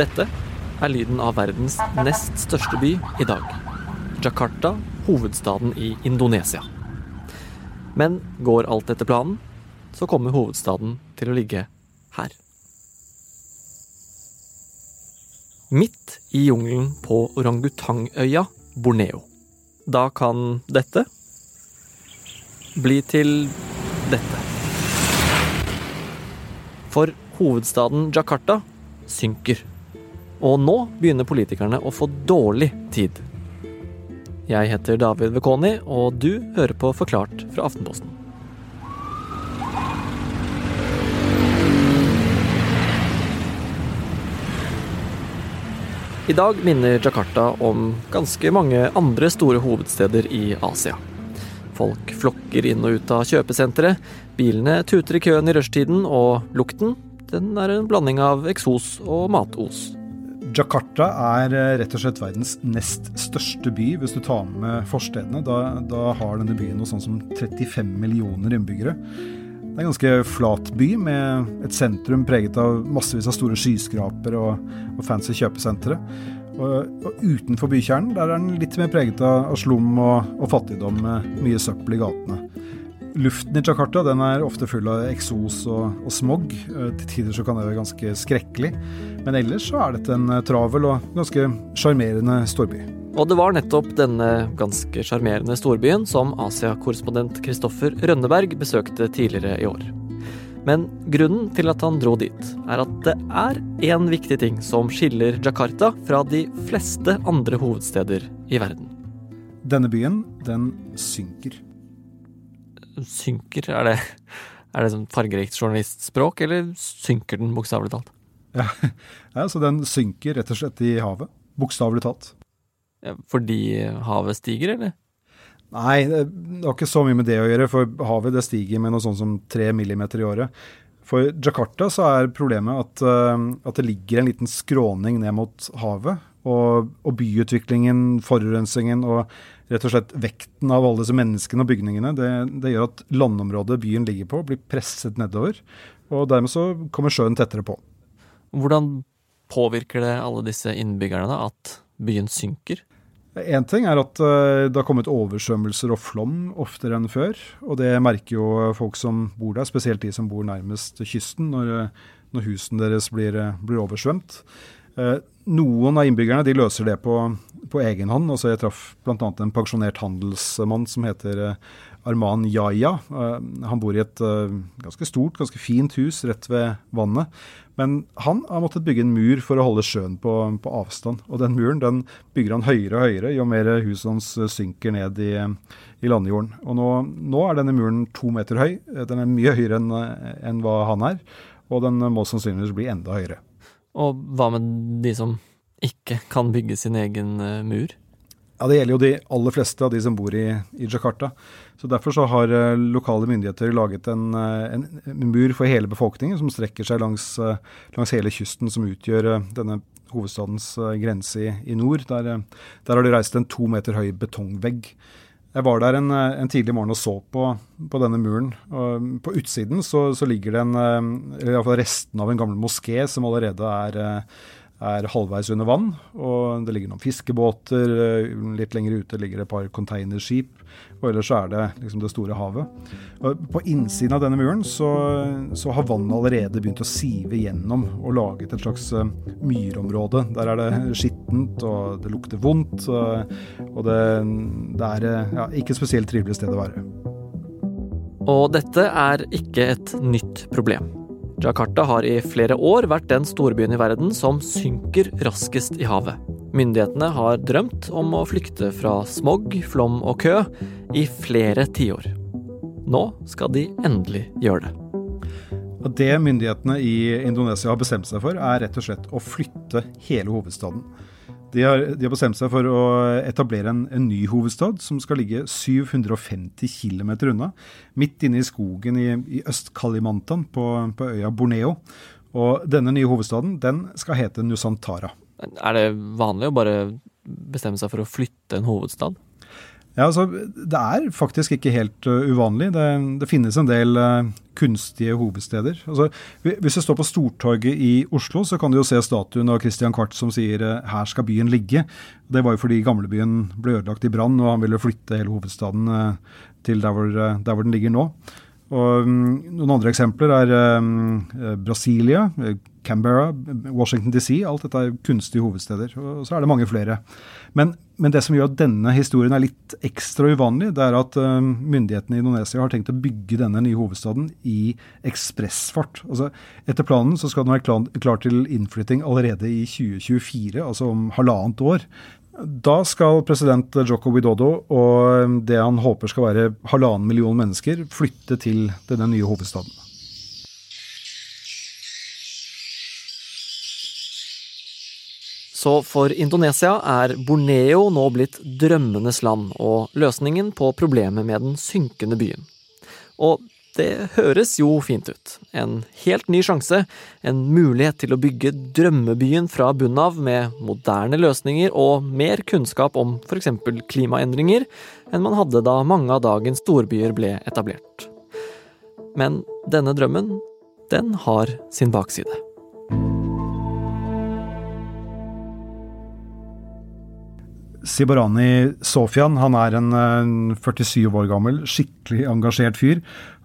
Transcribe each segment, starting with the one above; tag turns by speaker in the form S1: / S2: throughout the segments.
S1: Dette er lyden av verdens nest største by i dag. Jakarta, hovedstaden i Indonesia. Men går alt etter planen, så kommer hovedstaden til å ligge her. Midt i jungelen på orangutangøya Borneo. Da kan dette bli til dette. For hovedstaden Jakarta synker. Og nå begynner politikerne å få dårlig tid. Jeg heter David Vekoni, og du hører på Forklart fra Aftenposten. I dag minner Jakarta om ganske mange andre store hovedsteder i Asia. Folk flokker inn og ut av kjøpesenteret, bilene tuter i køen i rushtiden, og lukten den er en blanding av eksos og matos.
S2: Jakarta er eh, rett og slett verdens nest største by, hvis du tar med forstedene. Da, da har denne byen noe sånn som 35 millioner innbyggere. Det er en ganske flat by, med et sentrum preget av massevis av store skyskraper og, og fancy kjøpesentre. Og, og, utenfor bykjernen der er den litt mer preget av, slum og, og, fattigdom, med mye søppel i gatene. Luften i Jakarta den er ofte full av eksos og, og smog. Eh, til tider så kan det være ganske skrekkelig. Men ellers så er dette en eh, travel og ganske sjarmerende storby.
S1: Og det var nettopp denne ganske sjarmerende storbyen som Asia-korrespondent Kristoffer Rønneberg besøkte tidligere i år. Men grunnen til at han dro dit, er at det er én viktig ting som skiller Jakarta fra de fleste andre hovedsteder i verden.
S2: Denne byen, den synker
S1: synker? Er det, er det sånn fargerikt journalistspråk, eller synker den bokstavelig talt?
S2: Ja, ja, så den synker rett og slett i havet. Bokstavelig talt.
S1: Ja, fordi havet stiger, eller?
S2: Nei, det har ikke så mye med det å gjøre, for havet det stiger med noe sånt som tre millimeter i året. For Jakarta så er problemet at, uh, at, det ligger en liten skråning ned mot havet. Og, og byutviklingen, forurensningen og rett og slett vekten av alle disse menneskene og bygningene, det, det, gjør at landområdet byen ligger på, blir presset nedover. Og dermed så kommer sjøen tettere på.
S1: Hvordan påvirker det alle disse innbyggerne da, at byen synker?
S2: Én ting er at uh, det har kommet oversvømmelser og flom oftere enn før. Og det merker jo folk som bor der, spesielt de som bor nærmest kysten, når, når husene deres blir, blir oversvømt. Uh, noen av innbyggerne de løser det på, på egen hånd. Altså jeg traff bl.a. en pensjonert handelsmann som heter eh, Arman Yaya. Eh, han bor i et eh, ganske stort, ganske fint hus rett ved vannet. Men han har måttet bygge en mur for å holde sjøen på, på avstand. Og den muren den bygger han høyere og høyere jo mer huset hans synker ned i, i landjorden. Og nå, nå, er denne muren to meter høy. Den er mye høyere enn en hva han er. Og den må sannsynligvis bli enda høyere.
S1: Og hva med de som ikke kan bygge sin egen uh, mur?
S2: Ja, Det gjelder jo de aller fleste av de som bor i, i Jakarta. Så Derfor så har uh, lokale myndigheter laget en, uh, en, mur for hele befolkningen, som strekker seg langs, langs hele kysten, som utgjør denne hovedstadens grense i, i nord. Der, der, har de reist en to meter høy betongvegg. Jeg var der en, en, tidlig morgen og så på, på denne muren. Og på utsiden så, så ligger det en, eller iallfall resten av en gammel moské som allerede er, er, halvveis under vann. Og det ligger noen fiskebåter. Litt lenger ute ligger det et par containerskip. Og ellers er det liksom det store havet. Og på innsiden av denne muren så, så, har vannet allerede begynt å sive gjennom og laget et slags uh, myrområde. Der er det skittent, og det lukter vondt. Og det, det er uh, ja, ikke et spesielt trivelig sted å være.
S1: Og dette er ikke et nytt problem. Jakarta har i flere år vært den storbyen i verden som synker raskest i havet. Myndighetene har drømt om å flykte fra smog, flom og kø i flere tiår. Nå skal de endelig gjøre det.
S2: Det myndighetene i Indonesia har bestemt seg for, er rett og slett å flytte hele hovedstaden. De har, de har, bestemt seg for å etablere en, en, ny hovedstad som skal ligge 750 km unna. Midt inne i skogen i, i Øst-Kalimantan på, på, øya Borneo. Og denne nye hovedstaden den skal hete Nusantara.
S1: Er det vanlig å bare bestemme seg for å flytte en hovedstad?
S2: Ja, altså, Det er faktisk ikke helt uh, uvanlig. Det, det, finnes en del uh, kunstige hovedsteder. Altså, hvis du står på Stortorget i Oslo, så kan du jo se statuen av Christian Quart som sier uh, 'her skal byen ligge'. Det var jo fordi gamlebyen ble ødelagt i brann, og han ville flytte hele hovedstaden til der hvor, der hvor den ligger nå. Og um, Noen andre eksempler er um, Brasilia, Canberra, Washington DC. Alt dette er kunstige hovedsteder. Og så er det mange flere. Men, men, det som gjør at denne historien er litt ekstra uvanlig, det er at uh, myndighetene i Indonesia har tenkt å bygge denne nye hovedstaden i ekspressfart. Altså, etter planen så skal den være klar, klar til innflytting allerede i 2024, altså om halvannet år. Da skal president Joko Widodo og det han håper skal være halvannen million mennesker, flytte til denne nye hovedstaden.
S1: Så for Indonesia er Borneo nå blitt drømmenes land og løsningen på problemet med den synkende byen. Og det høres jo fint ut. En helt ny sjanse, en mulighet til å bygge drømmebyen fra bunnen av med moderne løsninger og mer kunnskap om f.eks. klimaendringer enn man hadde da mange av dagens storbyer ble etablert. Men denne drømmen, den har sin bakside.
S2: Sibarani Sofian han er en 47 år gammel, skikkelig engasjert fyr.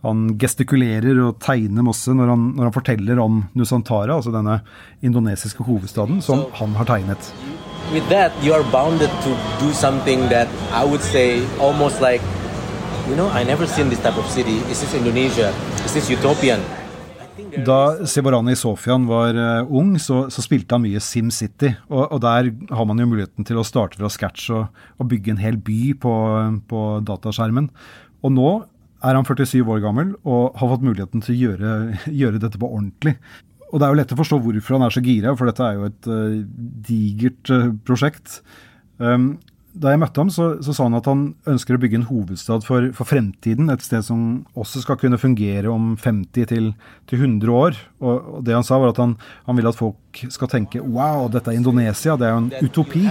S2: Han gestikulerer og tegner masse når han, når han forteller om Nusantara, altså denne indonesiske hovedstaden, som so, han har tegnet.
S3: With that, you are bounded to do something that I would say almost like, you know, I never seen this type of city. Is this Indonesia? Is this utopian?
S2: Da Seborani Sofian var uh, ung, så, så, spilte han mye SimCity. Og, og der har man jo muligheten til å starte fra scratch og, og bygge en hel by på, på, dataskjermen. Og nå er han 47 år gammel og har fått muligheten til å gjøre, gjøre dette på ordentlig. Og det er jo lett å forstå hvorfor han er så gira, for dette er jo et uh, digert uh, prosjekt. Um, da jeg møtte ham, så, så, sa han at han ønsker å bygge en hovedstad for, for, fremtiden. Et sted som også skal kunne fungere om 50 til, til 100 år. Og, og, det han sa, var at han, han, vil at folk skal tenke wow, dette er Indonesia. Det er jo en utopi.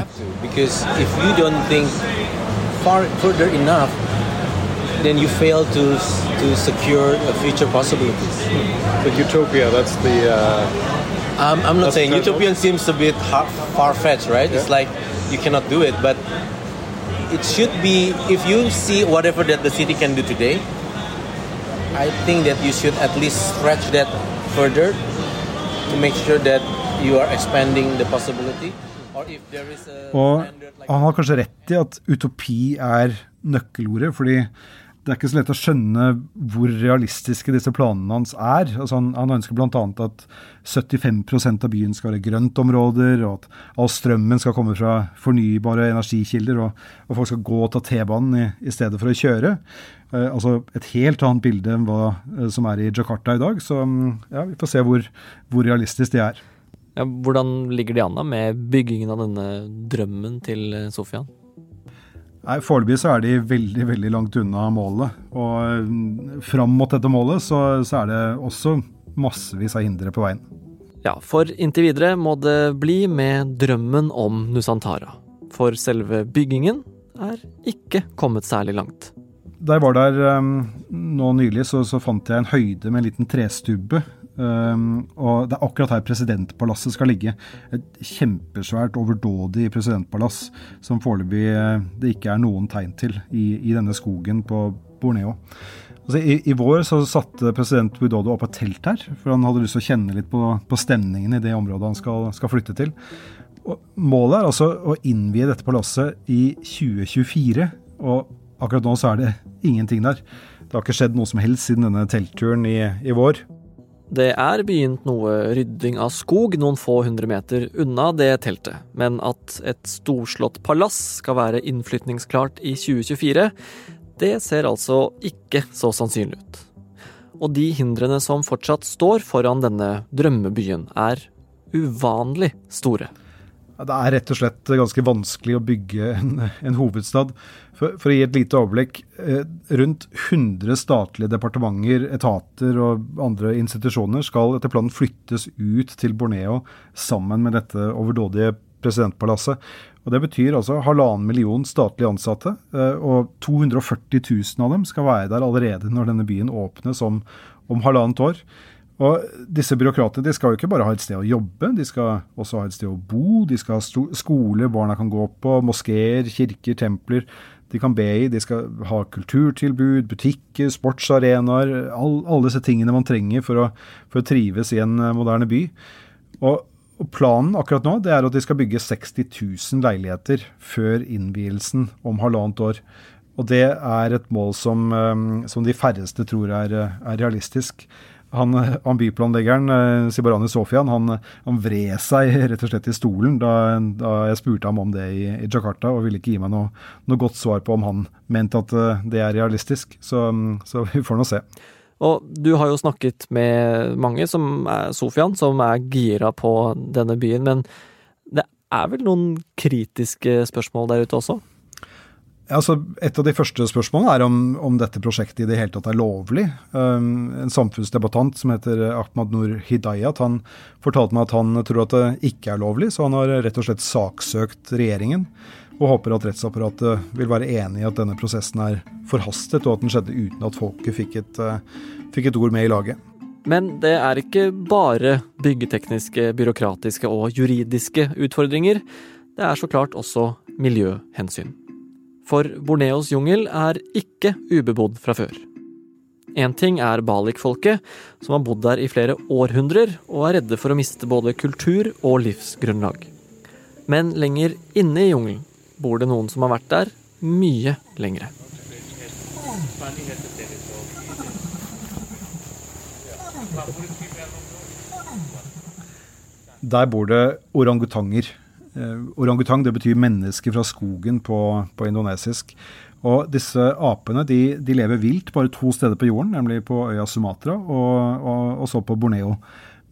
S3: then you fail to to secure future possibilities.
S4: But utopia, that's the. Uh,
S3: um, I'm not saying utopian seems a bit far fetched, right? Yeah. It's like you cannot do it, but it should be if you see whatever that the city can do today i think that you should at least stretch that further to make sure that you are expanding the possibility
S2: Og han har kanskje rett i at utopi er nøkkelordet, fordi det er ikke så lett å skjønne hvor realistiske disse planene hans er. Altså han, han ønsker bl.a. at 75% av byen skal være grøntområder, og at all strømmen skal komme fra fornybare energikilder, og, og folk skal gå og ta T-banen i, i, stedet for å kjøre. Eh, altså et helt annet bilde enn hva eh, som er i Jakarta i dag. Så ja, vi får se hvor, hvor realistisk det er.
S1: Ja, hvordan ligger de an da med byggingen av denne drømmen til Sofian?
S2: Nei, Foreløpig så er de veldig veldig langt unna målet. Og mm, fram mot dette målet så, så er det også massevis av hindre på veien.
S1: Ja, for inntil videre må det bli med drømmen om Nusantara. For selve byggingen er ikke kommet særlig langt.
S2: Da jeg var der um, nå nylig, så, så, fant jeg en høyde med en liten trestubbe Um, og Det er akkurat her presidentpalasset skal ligge. Et kjempesvært, overdådig presidentpalass som foreløpig uh, det ikke er noen tegn til i, i denne skogen på Borneo. Altså, i, i, vår så satte president Widodo opp et telt her, for han hadde lyst til å kjenne litt på, på stemningen i det området han skal, skal flytte til. Og målet er altså å innvie dette palasset i 2024, og akkurat nå så er det ingenting der. Det har ikke skjedd noe som helst siden denne teltturen i, i vår.
S1: Det er begynt noe rydding av skog noen få hundre meter unna det teltet, men at et storslått palass skal være innflytningsklart i 2024, det ser altså ikke så sannsynlig ut. Og de hindrene som fortsatt står foran denne drømmebyen, er uvanlig store.
S2: Det er rett og slett ganske vanskelig å bygge en, en hovedstad. For, for, å gi et lite overblikk. Eh, rundt 100 statlige departementer, etater og andre institusjoner skal etter planen flyttes ut til Borneo sammen med dette overdådige presidentpalasset. Og Det betyr altså halvannen million statlige ansatte, eh, og 240 000 av dem skal være der allerede når denne byen åpnes om, om halvannet år. Og disse byråkratene de skal jo ikke bare ha et sted å jobbe, de skal også ha et sted å bo. De skal ha skole barna kan gå på, moskeer, kirker, templer de kan be i. De skal ha kulturtilbud, butikker, sportsarenaer. All, alle disse tingene man trenger for å, for å trives i en eh, moderne by. Og, og, Planen akkurat nå det er at de skal bygge 60 000 leiligheter før innvielsen om halvannet år. Og Det er et mål som, eh, som de færreste tror er, er realistisk han, han byplanleggeren, eh, Sibarani Sofian, han, han, vred seg rett og slett i stolen da, da, jeg spurte ham om det i, i Jakarta, og ville ikke gi meg noe, noe, godt svar på om han mente at eh, det er realistisk. Så, så vi får nå se.
S1: Og du har jo snakket med mange, som er Sofian, som er gira på denne byen. Men det er vel noen kritiske spørsmål der ute også?
S2: Altså, et av de første spørsmålene er om, om, dette prosjektet i det hele tatt er lovlig. Um, en samfunnsdebattant som heter Ahmad Nur Hidayat, han fortalte meg at han tror at det ikke er lovlig, så han har rett og slett saksøkt regjeringen. Og håper at rettsapparatet vil være enig i at denne prosessen er forhastet, og at den skjedde uten at folket fikk et, uh, fikk et ord med i laget.
S1: Men det er ikke bare byggetekniske, byråkratiske og juridiske utfordringer. Det er så klart også miljøhensyn. For Borneos jungel er ikke ubebodd fra før. Én ting er Balik-folket, som har bodd der i flere århundrer og er redde for å miste både kultur og livsgrunnlag. Men lenger inne i jungelen bor det noen som har vært der mye lengre.
S2: Der bor det orangutanger orangutang det betyr menneske fra skogen på, på indonesisk. Og disse apene de, de, lever vilt bare to steder på jorden, nemlig på øya Sumatra og, og, og så på Borneo.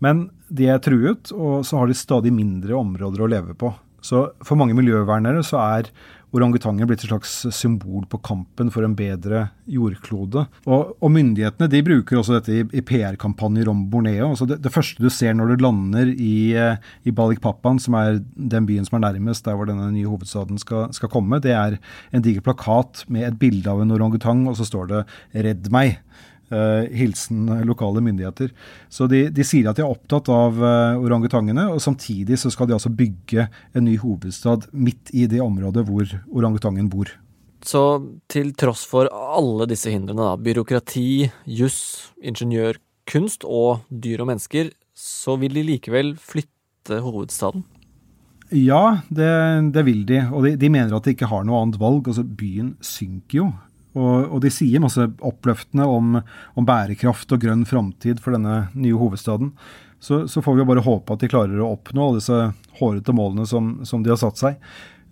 S2: Men de er truet, og så har de stadig mindre områder å leve på. Så for mange miljøvernere så er orangutanger blitt et slags symbol på kampen for en bedre jordklode. Og, og myndighetene de bruker også dette i, i PR-kampanjer om Borneo. Altså det, det, første du ser når du lander i, eh, i Balikpapan, som er den byen som er nærmest der hvor denne nye hovedstaden skal, skal komme, det er en diger plakat med et bilde av en orangutang, og så står det 'Redd meg'. Uh, hilsen lokale myndigheter. Så de, de, sier at de er opptatt av uh, orangutangene, og samtidig så skal de altså bygge en ny hovedstad midt i det området hvor orangutangen bor.
S1: Så til tross for alle disse hindrene, da, byråkrati, juss, ingeniørkunst og dyr og mennesker, så vil de likevel flytte hovedstaden?
S2: Ja, det, det vil de. Og de, de, mener at de ikke har noe annet valg. Altså, byen synker jo. Og, og, de sier masse oppløftende om, om bærekraft og grønn framtid for denne nye hovedstaden. Så, så, får vi jo bare håpe at de klarer å oppnå alle disse hårete målene som, som, de har satt seg.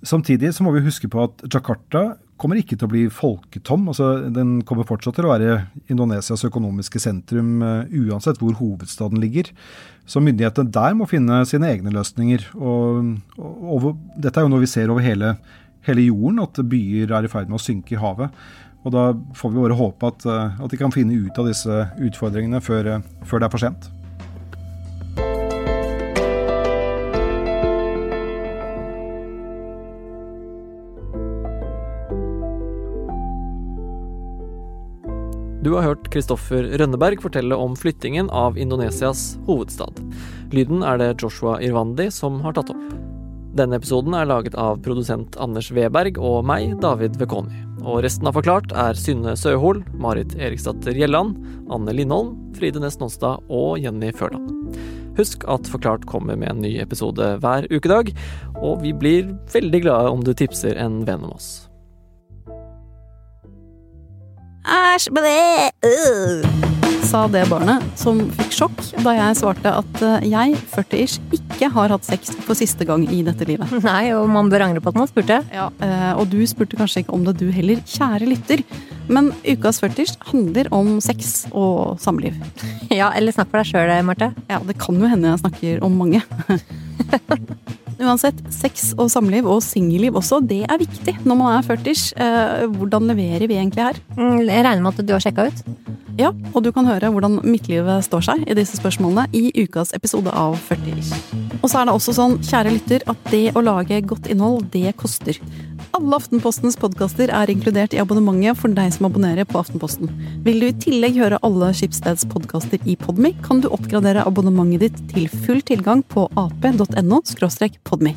S2: Samtidig så må vi huske på at Jakarta kommer ikke til å bli folketom. altså Den kommer fortsatt til å være Indonesias økonomiske sentrum uh, uansett hvor hovedstaden ligger. Så myndighetene der må finne sine egne løsninger. Og, og, og dette er jo noe vi ser over hele, hele jorden, at byer er i ferd med å synke i havet. Og da får vi bare håpe at, eh, at de kan finne ut av disse utfordringene før, eh, før det er for sent.
S1: Du har hørt Kristoffer Rønneberg fortelle om flyttingen av Indonesias hovedstad. Lyden er det Joshua Irwandi som har tatt opp. Denne episoden er laget av produsent Anders Weberg og meg, David Vekoni. Og resten av Forklart er Synne Søhol, Marit Eriksdatter Gjelland, Anne Lindholm, Fride Næss Nonstad og Jenny Førland. Husk at Forklart kommer med en ny episode hver ukedag, og vi blir veldig glade om du tipser en venn om oss.
S5: Æsj, blæ, øh sa det barnet, som fikk sjokk da jeg svarte at eh, jeg, 40-ish, ikke har hatt sex for siste gang i dette livet.
S6: Nei, og man bør angre på at man spurte.
S5: Ja, eh, Og du spurte kanskje ikke om det, du heller, kjære lytter. Men ukas 40-ish handler om sex og samliv.
S6: Ja, eller snakk for deg sjøl, Marte.
S5: Ja, det kan jo hende jeg snakker om mange. Uansett, sex og samliv, og singelliv også, det er viktig når man er 40-ish. Eh, hvordan leverer vi egentlig her?
S6: Mm, jeg regner med at du har sjekka ut?
S5: Ja, og du kan høre hvordan midtlivet står seg i disse spørsmålene i ukas episode av 40 ish. Og så er det også sånn, kjære lytter, at det å lage godt innhold, det koster. Alle Aftenpostens podkaster er inkludert i abonnementet for deg som abonnerer på Aftenposten. Vil du i tillegg høre alle Skipsteds podkaster i Podmy, kan du oppgradere abonnementet ditt til full tilgang på ap.no Podme.